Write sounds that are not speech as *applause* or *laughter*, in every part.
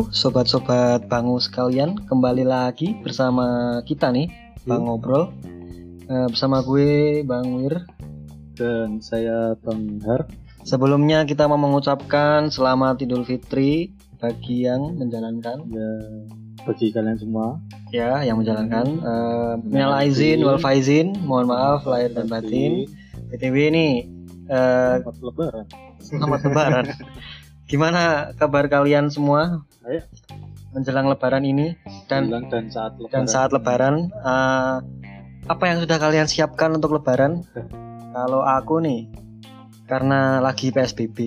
Halo sobat-sobat bangu sekalian, kembali lagi bersama kita nih, Bang Ngobrol. Eh, bersama gue Bang Wir. dan saya Bang Har. Sebelumnya kita mau mengucapkan selamat Idul Fitri bagi yang menjalankan Ya, bagi kalian semua. ya, yang menjalankan eh minal Minal aizin wal faizin, mohon maaf lahir dan batin. BTW ini eh, Selamat Lebaran. selamat lebaran. *laughs* Gimana kabar kalian semua Ayo. menjelang lebaran ini dan dan saat Lebaran. dan saat lebaran? Eh, apa yang sudah kalian siapkan untuk lebaran? Kalau aku nih karena lagi PSBB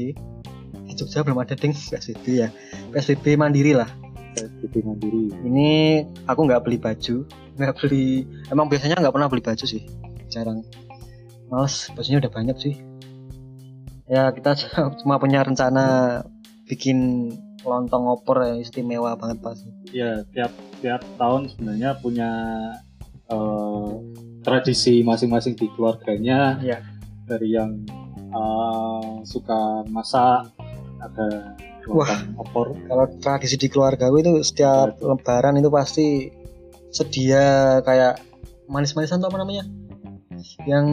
di Jogja belum ada ding PSBB ya. PSBB mandiri lah. PSBB mandiri. ini aku nggak beli baju nggak beli emang biasanya nggak pernah beli baju sih jarang. Males bajunya udah banyak sih. Ya kita *laughs* cuma punya rencana bikin lontong opor yang istimewa banget pasti Ya, tiap tiap tahun sebenarnya punya eh, tradisi masing-masing di keluarganya. Iya. Dari yang eh, suka masak ada lontong opor. kalau tradisi di keluarga gue itu setiap lebaran itu pasti sedia kayak manis-manisan tuh apa namanya yang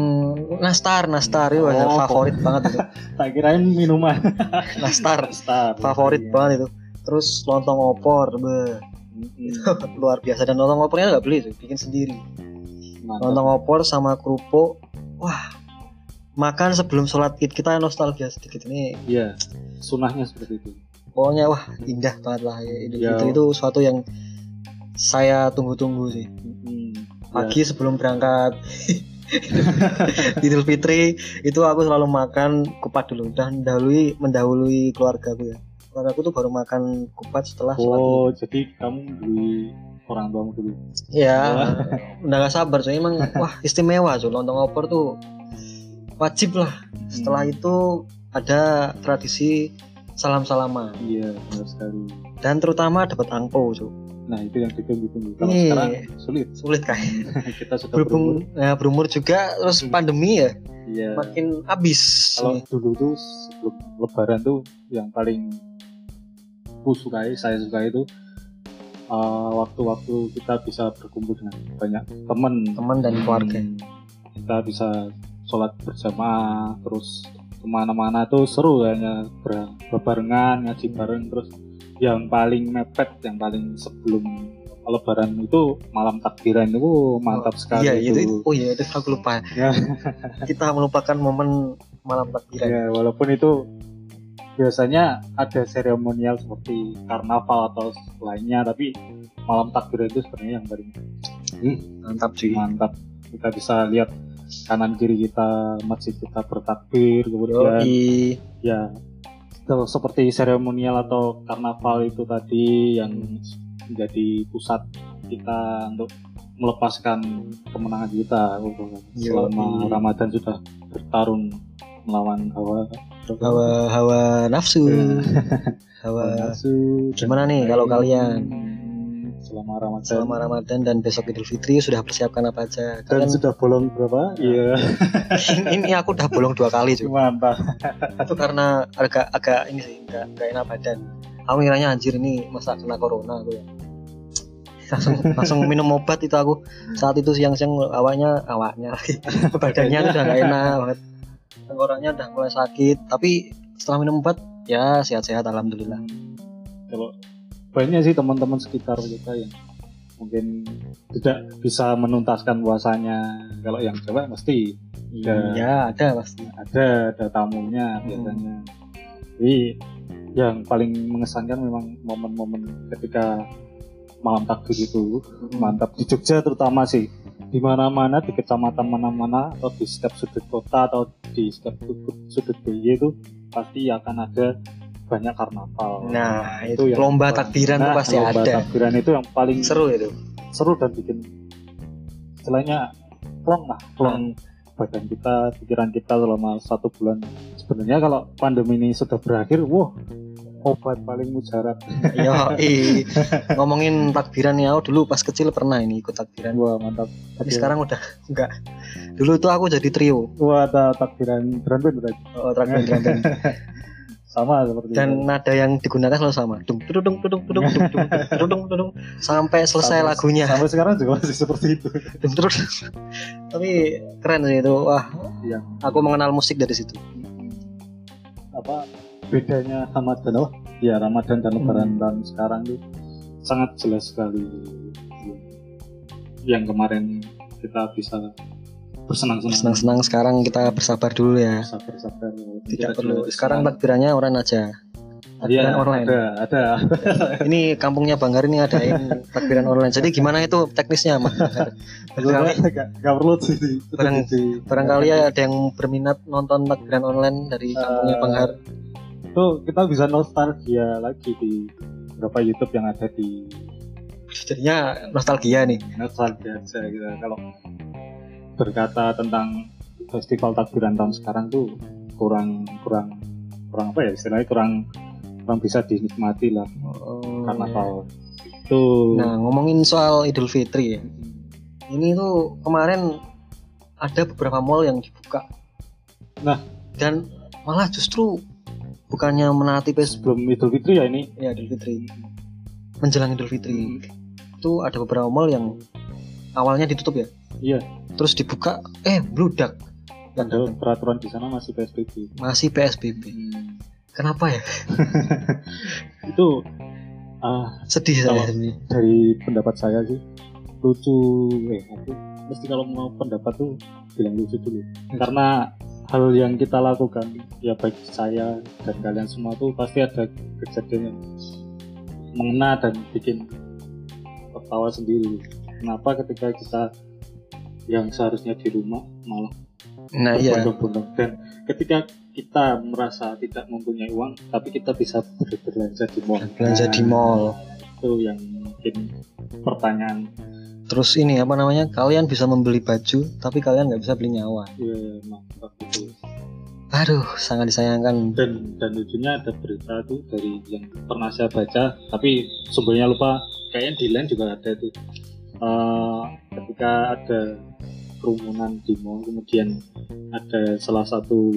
nastar nastar itu Oh, favorit banget itu *laughs* Tak kirain minuman. *laughs* nastar Star. favorit Iya. banget itu terus lontong opor be Mm-mm. *laughs* luar biasa dan lontong opornya nggak beli tuh bikin sendiri Mantap. lontong opor sama kerupuk wah makan sebelum sholat id kita nostalgia sedikit ini Iya, sunahnya seperti itu. pokoknya wah indah banget lah ya Idul Ya. Fitri itu suatu yang saya tunggu-tunggu sih Mm-mm. pagi sebelum berangkat *laughs* Idul Fitri itu aku selalu makan kupat dulu. Dan mendahului mendahului keluarga aku ya. Keluarga aku tuh baru makan kupat setelah sholat. Oh, jadi kamu beli orang tuamu dulu. ya *laughs* udah gak sabar soalnya emang *laughs* wah istimewa tuh lontong opor tuh wajib lah. Setelah itu ada tradisi salam salaman Iya, benar sekali. dan terutama dapat angpo tuh Nah, itu yang ditunggu-tunggu. Kalau Iya. sekarang sulit. sulit kayak *laughs* Kita sudah berumur. ya, berumur juga terus Hmm. pandemi ya Iya. makin habis Kalau dulu tuh sebelum lebaran tuh yang paling aku sukai, saya sukai itu uh, waktu-waktu kita bisa berkumpul dengan banyak teman. teman dan keluarga Hmm, Kita bisa sholat bersama, terus ke mana-mana tuh seru kayaknya ber- berbarengan ngaji bareng terus yang paling mepet yang paling sebelum lebaran itu malam takbiran itu mantap sekali iya itu, itu. oh iya itu aku lupa. Ya. *laughs* kita melupakan momen malam takbiran. Ya, walaupun itu biasanya ada seremonial seperti karnaval atau lainnya tapi malam takbiran itu sebenarnya yang paling mantap cuy mantap. Kita bisa lihat kanan kiri kita masjid kita bertakbir kemudian. Yoi. ya itu seperti seremonial atau karnaval itu tadi yang menjadi pusat kita untuk melepaskan kemenangan kita selama Yoi. Ramadan sudah bertarung melawan hawa hawa hawa nafsu hawa nafsu. Gimana nih kalau kalian? Hmm, selama Ramadan. Selama Ramadan dan besok Idul Fitri sudah persiapkan apa aja? Dan kalian sudah bolong berapa? Iya, ini aku udah bolong dua kali cuy mantap. itu karena agak agak ini sih enggak enggak enak badan. Aku ngiranya anjir ini masa kena corona aku ya. Langsung langsung minum obat itu aku. Saat itu siang-siang awaknya lagi. *laughs* Badannya udah nggak enak banget. Tenggorokannya udah mulai sakit tapi setelah minum obat ya sehat-sehat alhamdulillah. Kalau banyak sih teman-teman sekitar kita yang mungkin tidak bisa menuntaskan puasanya. Kalau yang cewek mesti Ya. ya ada pasti ada ada tamunya biasanya. Jadi yang paling mengesankan memang momen-momen ketika malam takbir itu mantap di Jogja terutama sih di mana-mana di kecamatan mana-mana atau di setiap sudut kota atau di setiap sudut sudut DIY itu pasti akan ada banyak karnaval. nah Itu itu yang- lomba takbiran tuh Nah, pasti lomba ada Takbiran itu yang paling seru itu seru dan bikin istilahnya plong lah, plong badan kita, pikiran kita selama satu bulan. Sebenarnya kalau pandemi ini sudah berakhir, wah obat paling mujarab. *laughs* Yo, *laughs* ngomongin takbiran ya, dulu pas kecil pernah ini ikut takbiran. Wah mantap. Tapi Iya. sekarang udah enggak. Dulu tuh aku jadi trio. Wah ada takbiran drum band berarti. Oh, takbiran drum band. Sama seperti dan itu. nada yang digunakan selalu sama. Dung tudung tudung tudung dung dung tudung tudung sampai selesai Sampai- lagunya. sampai sekarang juga masih seperti itu. Dung, terus tapi keren sih itu. Wah yang aku mengenal musik dari situ. Apa bedanya Ramadan oh? Ya Ramadan dan Lebaran Hmm. tahun sekarang tuh sangat jelas sekali. Yang kemarin kita bisa bersenang-senang. Senang-senang sekarang kita bersabar dulu ya. Sabar-sabar tidak perlu. sekarang takbirannya orang aja. Iya, takbiran online. ada. Ada *laughs* ini kampungnya Banggar ini adain takbiran online. Jadi gimana itu teknisnya mas? Barangkali, Nggak nggak perlu sih Barang- barangkali ada yang berminat nonton takbiran online dari kampungnya Eh, Banggar itu kita bisa nostalgia lagi di beberapa YouTube yang ada di jadinya nostalgia nih. Nostalgia aja gitu. Kalau berkata tentang festival takbiran tahun sekarang tuh kurang kurang kurang apa ya istilahnya kurang kurang bisa dinikmati lah. Karnaval. itu. Nah ngomongin soal Idul Fitri ya. Ini tuh kemarin ada beberapa mall yang dibuka. Nah. dan malah justru bukannya menaati PSBB sebelum Idul Fitri ya ini? Ya Idul Fitri. Menjelang Idul Fitri. Itu ada beberapa mall yang awalnya ditutup ya iya. Terus dibuka eh bludak padahal peraturan di sana masih PSBB masih PSBB kenapa ya? *laughs* Itu ah sedih saya ini. dari pendapat saya sih lucu eh aku mesti kalau mau pendapat tuh bilang lucu dulu. Karena hal yang kita lakukan ya baik saya dan kalian semua tuh pasti ada kejadian yang mengena dan bikin tertawa sendiri. Kenapa ketika kita yang seharusnya di rumah malah nah iya. berbondong-bondong dan ketika kita merasa tidak mempunyai uang tapi kita bisa ber- berbelanja di mall. Belanja di mall. itu yang mungkin pertanyaan. Terus ini apa namanya kalian bisa membeli baju tapi kalian nggak bisa beli nyawa. Ya mantap itu. Aduh sangat disayangkan. Dan dan lucunya ada berita tuh dari yang pernah saya baca tapi sumbernya lupa. Kayaknya di lain juga ada tuh Eh, ketika ada kerumunan di mall kemudian ada salah satu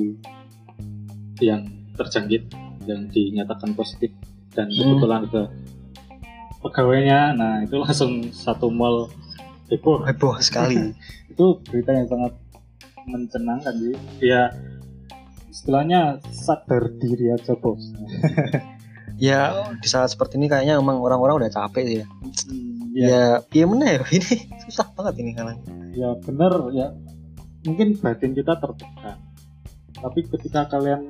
yang terjangkit yang dinyatakan positif dan Hmm. kebetulan ada pegawainya nah itu langsung satu mall heboh. Heboh sekali. *laughs* Itu berita yang sangat mencenangkan sih. Ya istilahnya sadar diri aja bos. *laughs* Ya di saat seperti ini kayaknya emang orang-orang udah capek sih ya. Ya, ya iya mana ya *laughs* ini susah banget ini kalian ya bener ya. Mungkin batin kita tertekan. Tapi ketika kalian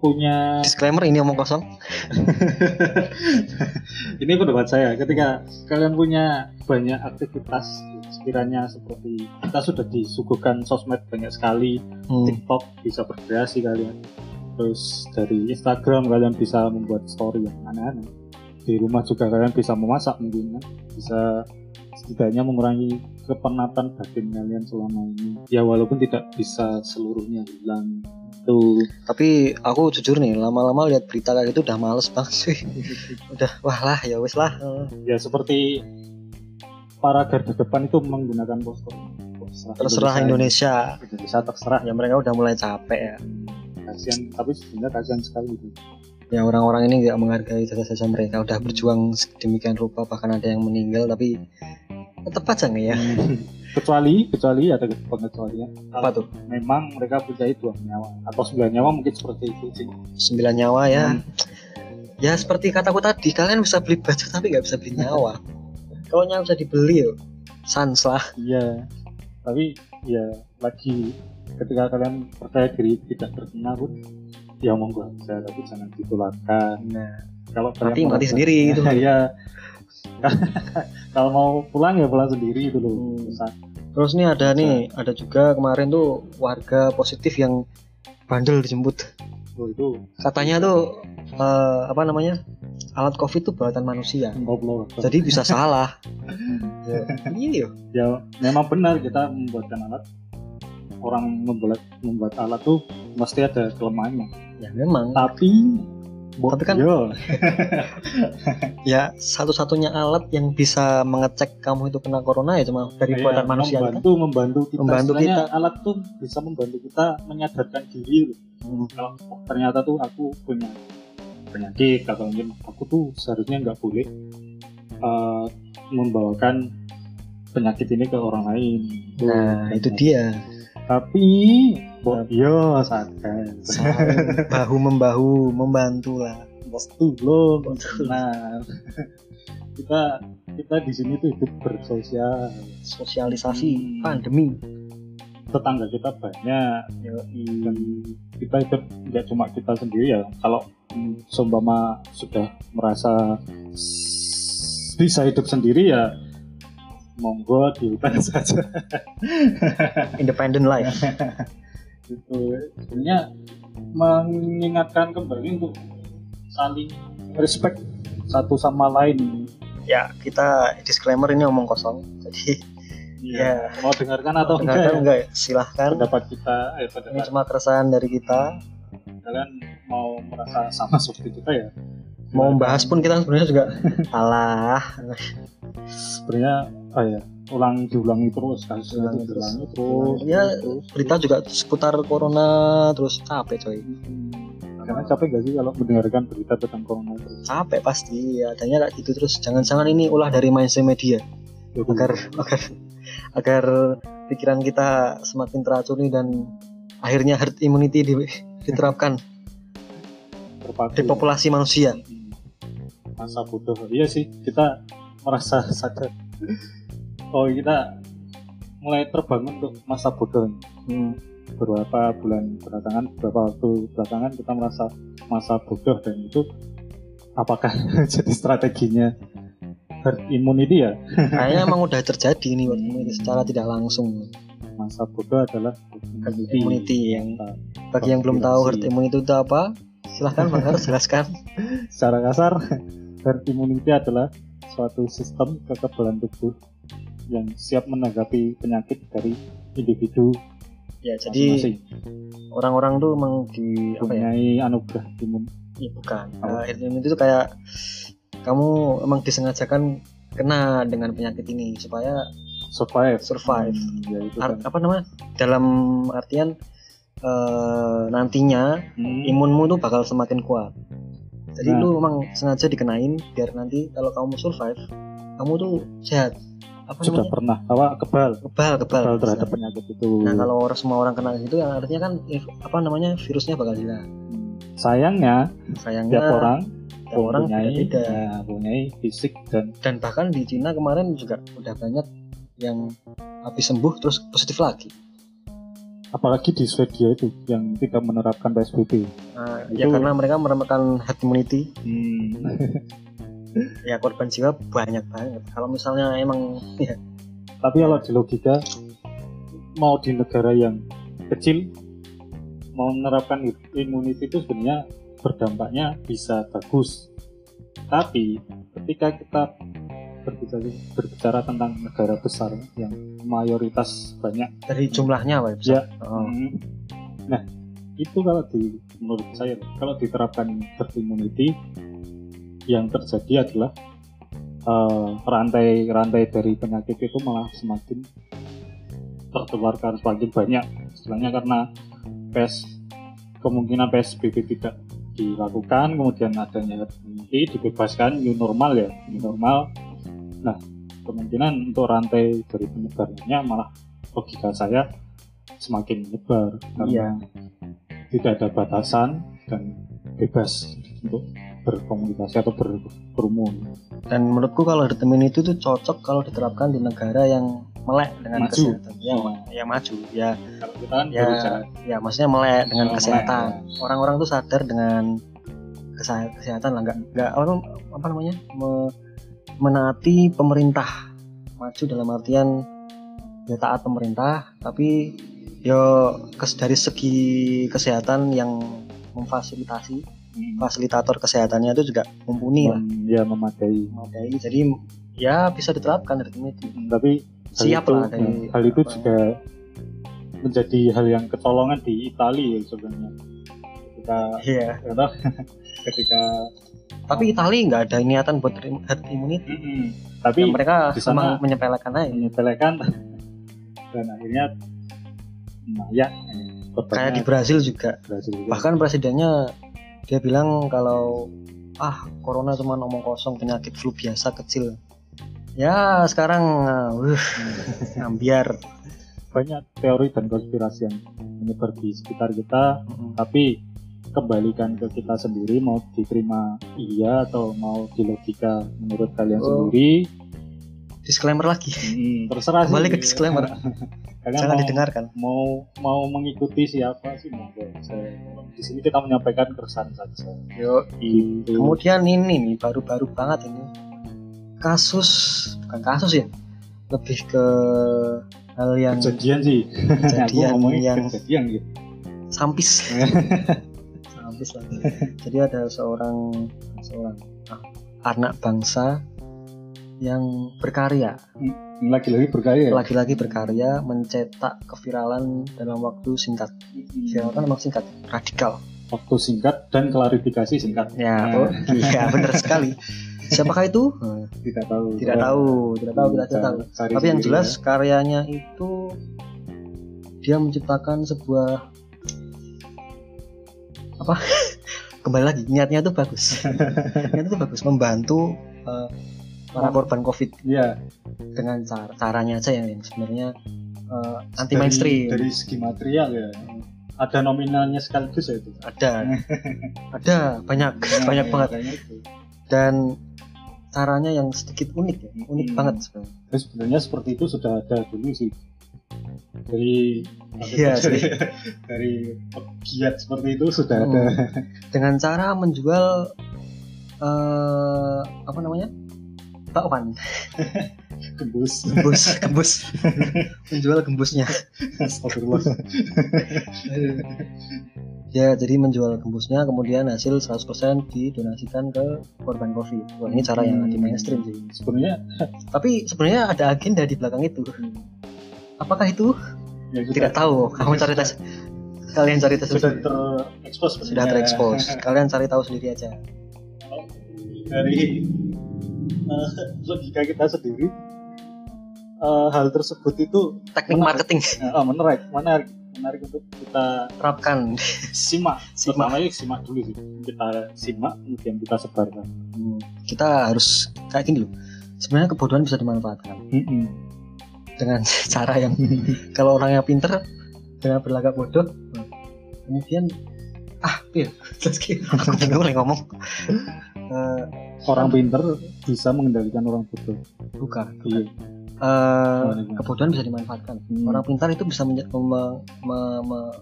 punya disclaimer ini omong kosong. *laughs* Ini pendapat saya ketika kalian punya banyak aktivitas sekiranya seperti kita sudah disuguhkan sosmed banyak sekali Hmm. TikTok bisa berkreasi kalian terus dari Instagram kalian bisa membuat story yang aneh-aneh di rumah juga kalian bisa memasak mungkin kan. Bisa setidaknya mengurangi kepenatan batin kalian selama ini. Ya walaupun tidak bisa seluruhnya hilang tuh tapi aku jujur nih lama-lama lihat berita kayak gitu udah males banget sih. *laughs* Udah wah lah ya wes lah. Ya seperti para garda depan itu menggunakan poster. Terserah Indonesia. Indonesia. Terserah. Ya mereka udah mulai capek ya. Kasihan. Tapi sebenarnya kasihan sekali itu ya orang-orang ini nggak menghargai jasa-jasa mereka. Udah berjuang demikian rupa bahkan ada yang meninggal tapi tetap aja nih ya? *laughs* Kecuali kecuali ada pengecualian. Apa tuh? Memang mereka punya dua nyawa. Atau sembilan nyawa mungkin seperti itu sih. Sembilan nyawa ya? Hmm. ya seperti kataku tadi kalian bisa beli baju tapi nggak bisa beli nyawa. Kalau nyawa bisa dibeli yo. Sans lah. Iya. Tapi ya lagi ketika kalian percaya diri tidak terkena pun ya monggo aja tapi jangan ditularkan. Nah. Kalau mati mati merasa- sendiri gitu *laughs* ya kalau mau pulang ya pulang sendiri itu loh. Hmm. Terus nih ada nih ada juga kemarin tuh warga positif yang bandel dijemput. Oh, itu. Katanya tuh eh, apa namanya alat covid tuh buatan manusia. Ngobrol jadi bisa salah. *laughs* Ya, iya. Ya memang benar kita membuatkan alat orang membuat membuat alat tuh mesti ada kelemahannya ya memang tapi Tapi kan- *laughs* ya satu-satunya alat yang bisa mengecek kamu itu kena corona ya cuma dari kayak buatan manusia kan? membantu membantu kita Membantu kita. alat tuh bisa membantu kita menyadarkan diri. Hmm. kalau oh, ternyata tuh aku punya penyakit atau mungkin aku tuh seharusnya nggak boleh eh, membawakan penyakit ini ke orang lain Nah, itu dia. Tapi bo- yo bahu membahu membantu lah. Betul loh, benar. kita kita di sini tuh hidup bersosial. Sosialisasi Hmm. pandemi. Tetangga kita banyak, dan kita hidup nggak cuma kita sendiri ya. Kalau hmm, seumpama sudah merasa bisa hidup sendiri ya, monggo di hutan *laughs* saja. Independent life. *laughs* Gitu. Sebenarnya mengingatkan kembali untuk saling respect satu sama lain. ya kita disclaimer ini omong kosong. Jadi Ya, mau dengarkan atau enggak? dengarkan ya? enggak ya? silahkan. Pendapat kita, eh, Ini pendapat cuma keresahan dari kita. kalian mau merasa sama seperti kita ya? Mau membahas pun kita sebenarnya juga *laughs* alah. Sebenarnya, ah ya, ulang diulangi terus kasusnya Diulangi itu terus. diulangi terus. Ya, terus. Berita juga seputar corona terus capek coy. Karena capek gak sih kalau mendengarkan berita tentang corona terus? Capek pasti. Adanya kayak gitu terus. Jangan-jangan ini ulah dari mainstream media Jadi, agar agar agar pikiran kita semakin teracuni dan akhirnya herd immunity di- diterapkan terpaku. di populasi manusia. Hmm. Masa bodoh. Iya sih, kita merasa sadar. Oh, kita mulai terbangun untuk masa bodoh. Hmm. beberapa bulan belakangan beberapa waktu belakangan kita merasa masa bodoh dan itu apakah *laughs* jadi strateginya herd immunity ya Kayaknya *laughs* emang udah terjadi ini herd immunity secara tidak langsung. masa bodoh adalah herd Herd immunity yang bagi yang belum tahu herd immunity itu apa, silahkan Bang Har jelaskan. *laughs* secara kasar herd immunity adalah suatu sistem kekebalan tubuh yang siap menanggapi penyakit dari individu Ya, jadi orang-orang tuh emang di apa ya? mempunyai anugerah imun Iya, bukan. Apa? Nah, immunity itu kayak kamu emang disengajakan kena dengan penyakit ini supaya survive survive. Hmm, ya itu Art- kan. apa namanya? Dalam artian eh, nantinya Hmm. imunmu tuh bakal semakin kuat. Jadi Nah. lu memang sengaja dikenain biar nanti kalau kamu survive, kamu tuh sehat. Apa sudah namanya? pernah apa kebal Kebal, kebal. kebal terhadap istilahnya. penyakit itu. Nah kalau orang semua orang kena itu yang artinya kan if- apa namanya virusnya bakal hilang. Sayangnya Sayangnya tiap orang tiap orang mempunyai beda-beda. ya, mempunyai fisik dan Dan bahkan di Cina kemarin juga udah banyak yang habis sembuh terus positif lagi. apalagi di Swedia itu yang tidak menerapkan PSBB. Nah, ya Itu- karena mereka menemukan herd immunity, Hmm. *laughs* *laughs* ya korban jiwa banyak banget. Kalau misalnya emang ya Tapi kalau di logika mau di negara yang kecil mau menerapkan immunity itu sebenarnya berdampaknya bisa bagus. Tapi ketika kita berbicara, berbicara tentang negara besar yang mayoritas banyak dari jumlahnya Pak Ya. Oh. Hmm. Nah, itu kalau di menurut saya kalau diterapkan herd immunity yang terjadi adalah eh, rantai rantai dari penyakit itu malah semakin tertularkan semakin banyak. Istilahnya karena PS kemungkinan PSBB tidak dilakukan kemudian adanya immunity dibebaskan new normal ya new normal. Nah kemungkinan untuk rantai dari penyebarannya malah logika saya semakin menyebar karena tidak ada batasan dan bebas untuk berkomunikasi atau ber, berkerumun Dan menurutku kalau herd immunity itu cocok kalau diterapkan di negara yang melek dengan Maju. kesehatan. Yang, yang maju. Ya, kalau kita kan ya, berusaha ya maksudnya melek dengan melek, kesehatan. ya. Orang-orang tuh sadar dengan kesehatan lah, nggak nggak apa, apa namanya me- menaati pemerintah maju dalam artian ya taat pemerintah, tapi yo kes dari segi kesehatan yang memfasilitasi Hmm. fasilitator kesehatannya itu juga mumpuni lah. Ya memadai memadai jadi ya bisa diterapkan immunity Hmm, tapi siap itu, lah dari ya, hal itu apa- juga menjadi hal yang ketolongan di Italia ya sebenarnya. Kita iya. kita *laughs* ketika tapi Itali nggak ada niatan buat herd immunity. Mm-mm. tapi Ya, mereka emang menyepelekan aja. menyepelekan. *laughs* Dan akhirnya nah ya kayak di Brazil juga. Brazil juga. bahkan presidennya dia bilang kalau ah corona cuma omong kosong penyakit flu biasa kecil. Ya sekarang uh, *laughs* ambiar. Banyak teori dan konspirasi yang menyebar di sekitar kita tapi kembalikan ke kita sendiri mau diterima iya atau mau di logika menurut kalian Oh. sendiri disclaimer lagi. Hmm, terserah Kembali sih. ke disclaimer. *laughs* kalian jangan mau, didengarkan. mau mau mengikuti siapa sih? Monggo Saya- di sini kita menyampaikan keresahan saja. Yo, gitu kemudian ini nih baru-baru banget ini. Kasus bukan kasus ya lebih ke hal yang kejadian sih. *laughs* Kejadian yang kejadian gitu. Sampis. *laughs* Sampis lagi jadi ada seorang seorang ah, anak bangsa yang berkarya. Lagi-lagi berkarya ya? lagi-lagi berkarya mencetak keviralan dalam waktu singkat. Viral kan emang singkat radikal. Waktu singkat dan klarifikasi singkat. Ya Nah. oh, iya benar sekali. *laughs* Siapakah itu? Tidak tahu. Tidak tahu tidak tahu tidak tahu. Cari tapi yang jelas ya. karyanya itu dia menciptakan sebuah apa? *laughs* Kembali lagi niatnya itu bagus. *laughs* Niatnya itu bagus membantu eh, para korban covid. Iya, dengan cara caranya aja yang, sebenarnya eh, anti dari- mainstream dari segi material ya. Ada nominalnya sekaligus ya itu? Ada. *laughs* Ada banyak *laughs* banyak Ya, banget. itu. dan caranya yang sedikit unik ya unik Hmm. banget sebenarnya. Sebenarnya seperti itu sudah ada dulu sih. Dari Iya *laughs* dari, sih. dari pegiat seperti itu sudah Hmm. ada. Dengan cara menjual eh apa namanya bakwan gembus *laughs* gembus gembus *laughs* menjual gembusnya Astagfirullah. *laughs* Ya jadi menjual gembusnya kemudian hasil 100% didonasikan ke korban covid. Wah ini cara yang anti mainstream sih. Sebenarnya tapi sebenarnya ada agenda di belakang itu. Apakah itu? Ya sudah- tidak tahu. Kamu cari tes. Kalian cari tes sudah terekspos sudah terekspos. Kalian cari tahu sendiri aja. Dari eh, *laughs* logika kita sendiri eh, hal tersebut itu teknik Menarik. marketing. Eh, menarik menarik menarik untuk kita terapkan. simak. *laughs* Simak. pertamanya simak dulu sih. Kita simak kemudian kita sebarkan. Hmm, kita harus kayak gini loh. Sebenarnya kebodohan bisa dimanfaatkan. Dengan *laughs* cara yang kalau orangnya pinter dengan berlagak bodoh nah, kemudian ah iya. Terus ki- aku bingung ngomong. Eh, orang pinter bisa mengendalikan orang bodoh. Bukan. Iya. Eh, Gimana, kebodohan bisa dimanfaatkan. Hmm. orang pintar itu bisa mem- me- me-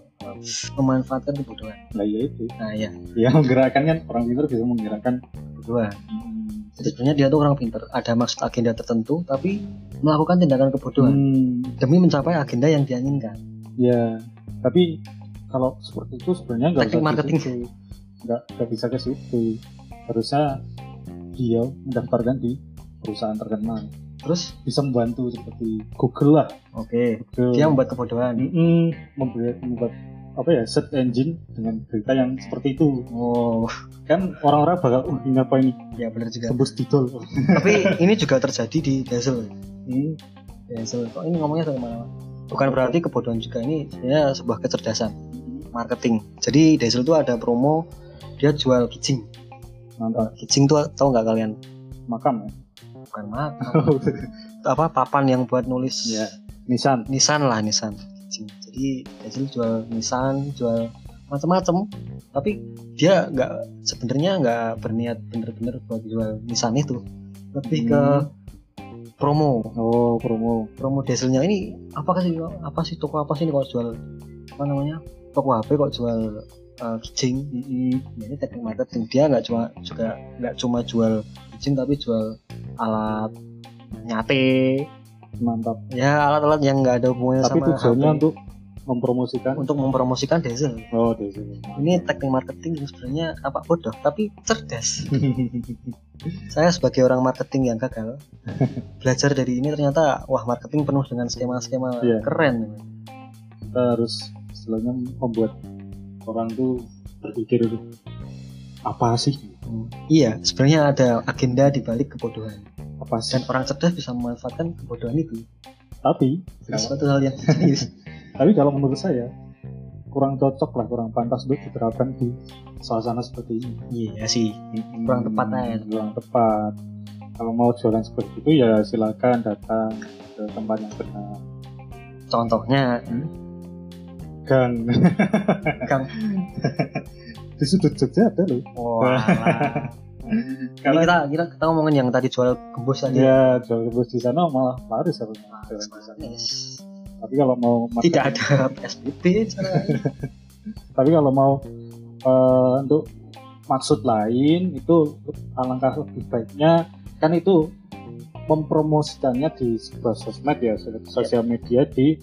memanfaatkan kebodohan. Nah iya itu. Nah ya ya menggerakkan kan orang pinter bisa menggerakkan kebodohan. Jadi sebenarnya dia tuh orang pintar. Ada maksud agenda tertentu tapi melakukan tindakan kebodohan. Hmm, demi mencapai agenda yang dia inginkan. Ya tapi kalau seperti itu sebenarnya nggak usah marketing. nggak bisa ke situ. Harusnya dia mendaftarkan di perusahaan terkenal. Terus bisa membantu seperti Google lah. Oke. Google. Dia membuat kebodohan. Mm-mm, membuat membuat apa ya search engine dengan berita yang seperti itu. Oh. Kan orang-orang bakal oh ini apa ini? Ya benar juga. Tembus didol. Tapi ini juga terjadi di Dazzle. Hmm, Dazzle. Kok ini ngomongnya mana bukan berarti kebodohan juga ini sebenarnya sebuah kecerdasan. Marketing. Jadi Dazzle itu ada promo dia jual kijing mantap kijing tuh tahu nggak kalian? Makam ya? Bukan makan *laughs* apa papan yang buat nulis? Ya Nissan. Nissan lah Nissan. Kijing jadi Dazzle jual Nissan jual macam-macam tapi dia nggak sebenarnya nggak berniat bener-bener buat jual Nissan itu. Lebih ke promo. Oh promo. Promo dieselnya ini apa sih apa sih toko apa sih ini kok jual apa namanya? Toko HP kok jual uh, kijing ini teknik marketing dia nggak cuma juga nggak cuma jual kijing tapi jual alat nyate mantap. Ya alat-alat yang nggak ada hubungannya tapi sama tujuannya HP. untuk mempromosikan? Untuk mempromosikan diesel. Oh diesel. Ini teknik marketing yang sebenarnya apa bodoh tapi cerdas. *laughs* Saya sebagai orang marketing yang gagal *laughs* belajar dari ini ternyata wah marketing penuh dengan skema-skema Iya. keren. Kita harus istilahnya membuat orang tuh berpikir apa sih? Hmm, Iya, sebenarnya ada agenda di balik kebodohan. apa sih? Dan orang cerdas bisa memanfaatkan kebodohan itu. Tapi suatu hal yang *laughs* serius. tapi kalau menurut saya kurang cocok lah kurang pantas untuk diterapkan di suasana seperti ini. Iya sih, kurang tepat aja. kurang tepat. Kalau mau jualan seperti itu ya silakan datang ke tempat yang benar. Contohnya, gang Kang, *laughs* di sudut Jogja ada loh wah. *laughs* Ini kita, kita kita ngomongin yang tadi jual gembus tadi. ya jual bus di sana malah laris harusnya jualan di sana. Yes. tapi kalau mau Tidak ada PSBB *laughs* tapi kalau mau eh, untuk maksud lain itu alangkah lebih baiknya kan itu mempromosikannya di sebuah sosmed ya sosial media di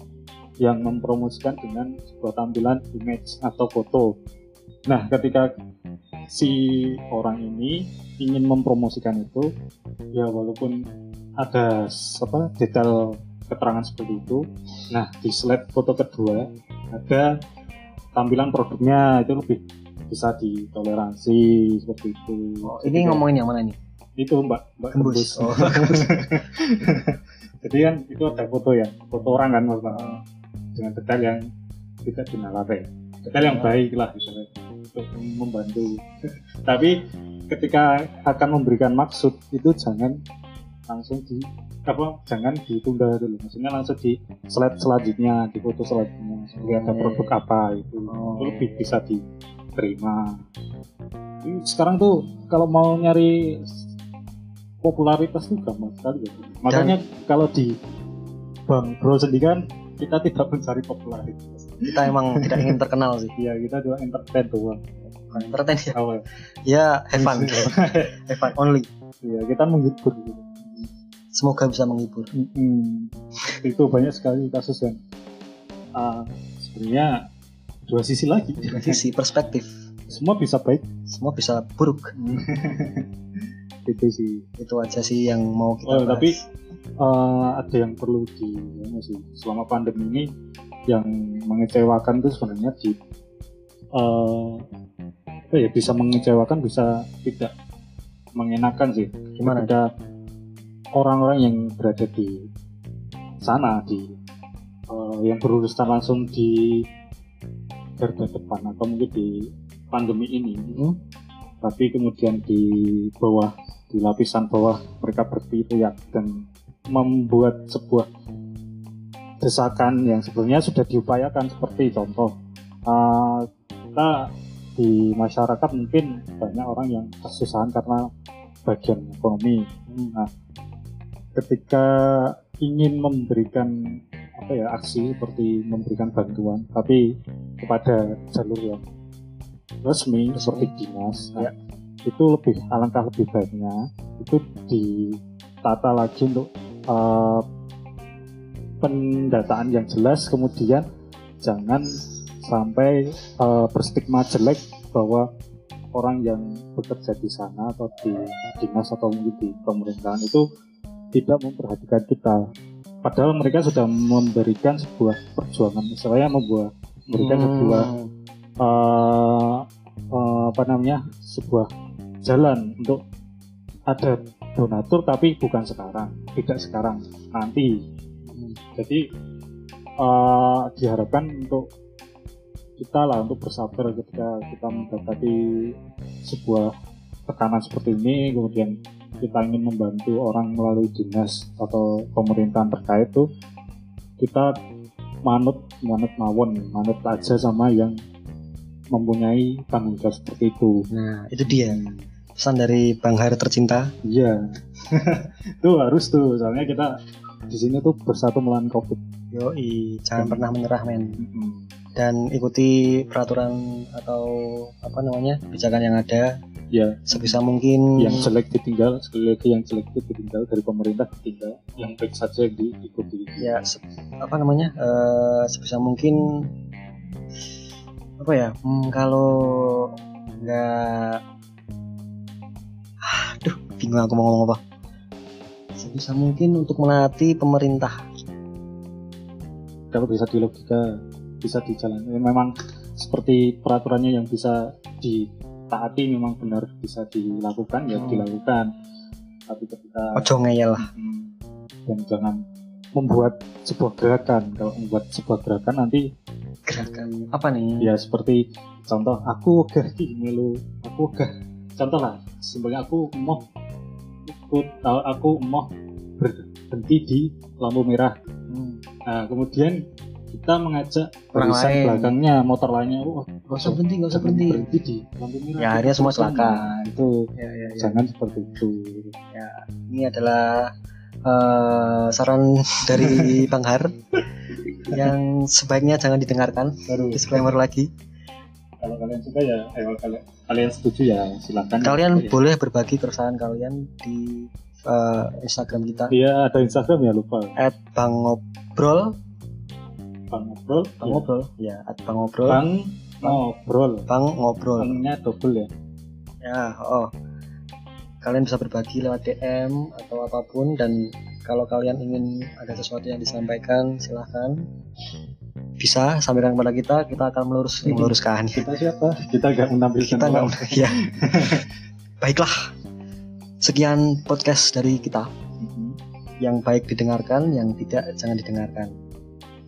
yang mempromosikan dengan sebuah tampilan image atau foto. Nah, ketika si orang ini ingin mempromosikan itu, ya walaupun ada apa detail keterangan seperti itu, nah di slide foto kedua ada tampilan produknya itu lebih bisa ditoleransi seperti itu. Oh, ini ngomongin yang mana nih? itu mbak mbak gembus. Oh, *laughs* Jadi kan itu ada foto ya, foto orang kan maksudnya dengan detail yang tidak dinalare, detail yang baik lah misalnya untuk membantu. *laughs* Tapi ketika akan memberikan maksud itu jangan langsung di apa jangan ditunda dulu. Maksudnya langsung di slide selanjutnya di foto selanjutnya. Seperti ada produk apa itu. Oh. itu lebih bisa diterima. Sekarang tuh kalau mau nyari popularitas tuh gampang sekali ya. makanya kalau di Bang Bro sendiri kan kita tidak mencari popularitas kita emang *laughs* tidak ingin terkenal sih. ya kita cuma entertain doang entertain ya. awal Ya, have fun. *laughs* have fun only. ya kita menghibur gitu. Semoga bisa menghibur. Mm-mm. itu banyak sekali kasus yang ah, sebenarnya dua sisi lagi Dari sisi perspektif, semua bisa baik semua bisa buruk. *laughs* itu sih Itu aja sih yang mau kita oh, bahas. tapi eh, ada yang perlu di anu sih selama pandemi ini yang mengecewakan itu sebenarnya di apa ya bisa mengecewakan bisa tidak mengenakan sih Gimana? ada orang-orang yang berada di sana di eh, yang berurusan langsung di garda depan atau mungkin di pandemi ini Hmm? tapi kemudian di bawah di lapisan bawah mereka berteriak dan membuat sebuah desakan yang sebenarnya sudah diupayakan seperti contoh uh, kita di masyarakat mungkin banyak orang yang kesusahan karena bagian ekonomi. Nah ketika ingin memberikan apa ya aksi seperti memberikan bantuan tapi kepada jalur yang resmi seperti dinas nah, itu lebih alangkah lebih baiknya. Itu ditata lagi untuk uh, pendataan yang jelas. Kemudian jangan sampai uh, berstigma jelek bahwa orang yang bekerja di sana atau di dinas atau mungkin di pemerintahan itu tidak memperhatikan kita. Padahal mereka sudah memberikan sebuah perjuangan. Misalnya membuat memberikan Hmm. sebuah uh, uh, apa namanya sebuah jalan untuk ada donatur tapi bukan sekarang tidak sekarang nanti. Jadi uh, diharapkan untuk kita lah untuk bersabar ketika kita mendapati sebuah tekanan seperti ini kemudian kita ingin membantu orang melalui dinas atau pemerintahan terkait tuh kita manut manut mawon manut aja sama yang mempunyai tanggung jawab seperti itu Nah, itu dia pesan dari Bang Har tercinta. iya *laughs* itu harus tuh soalnya kita di sini tuh bersatu melawan covid Yoi, jangan Hmm. pernah menyerah men. Mm-mm. Dan ikuti peraturan atau apa namanya kebijakan yang ada ya sebisa mungkin. yang jelek ditinggal sekali lagi yang jelek itu ditinggal dari pemerintah ditinggal yang baik saja yang diikuti ya se- apa namanya eh, sebisa mungkin apa ya? Hmm, kalau nggak aduh bingung aku mau ngomong apa. Sebisa mungkin untuk menaati pemerintah. Kalau bisa di logika bisa dijalani. Memang seperti peraturannya yang bisa di taati memang benar bisa dilakukan ya Hmm. dilakukan. Tapi ketika ojo ngeyel lah. Hmm. dan jangan membuat sebuah gerakan. Kalau membuat sebuah gerakan nanti gerakan apa nih ya seperti contoh aku ogah di melu aku ogah contoh lah simpelnya aku mau ikut uh, aku mau berhenti di lampu merah Hmm. nah kemudian kita mengajak Orang lain. belakangnya motor lainnya oh Gak usah berhenti, gak usah berhenti. berhenti di lampu merah Ya, akhirnya semua celaka. Nah, itu Ya, ya, ya. jangan seperti itu Ini adalah eh, saran *laughs* dari Bang Har *laughs* yang sebaiknya jangan didengarkan. baru. Disclaimer lagi. kalau kalian suka ya eh, kalau kalian, kalian setuju ya silakan. Kalian Ya. boleh berbagi keresahan kalian di eh, Instagram kita. Iya ada Instagram ya lupa. @bangobrol, Bang ngobrol. Bang ngobrol, ya @bangobrol, Bang ngobrol. Bang ngobrol. Bangnya double ya? Ya, oh. Kalian bisa berbagi lewat DM atau apa pun dan kalau kalian ingin ada sesuatu yang disampaikan silahkan. Bisa sampaikan kepada kita kita akan melurus meluruskan. Kita siapa? Kita nggak menampilkan kita nggak ya baiklah. Sekian podcast dari kita. Mhm. yang baik didengarkan yang tidak jangan didengarkan.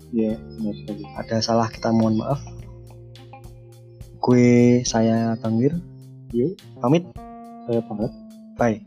Iya, benar sekali. ada salah kita mohon maaf. Gue saya Bang Wir. Yuk, pamit. Saya banget. bye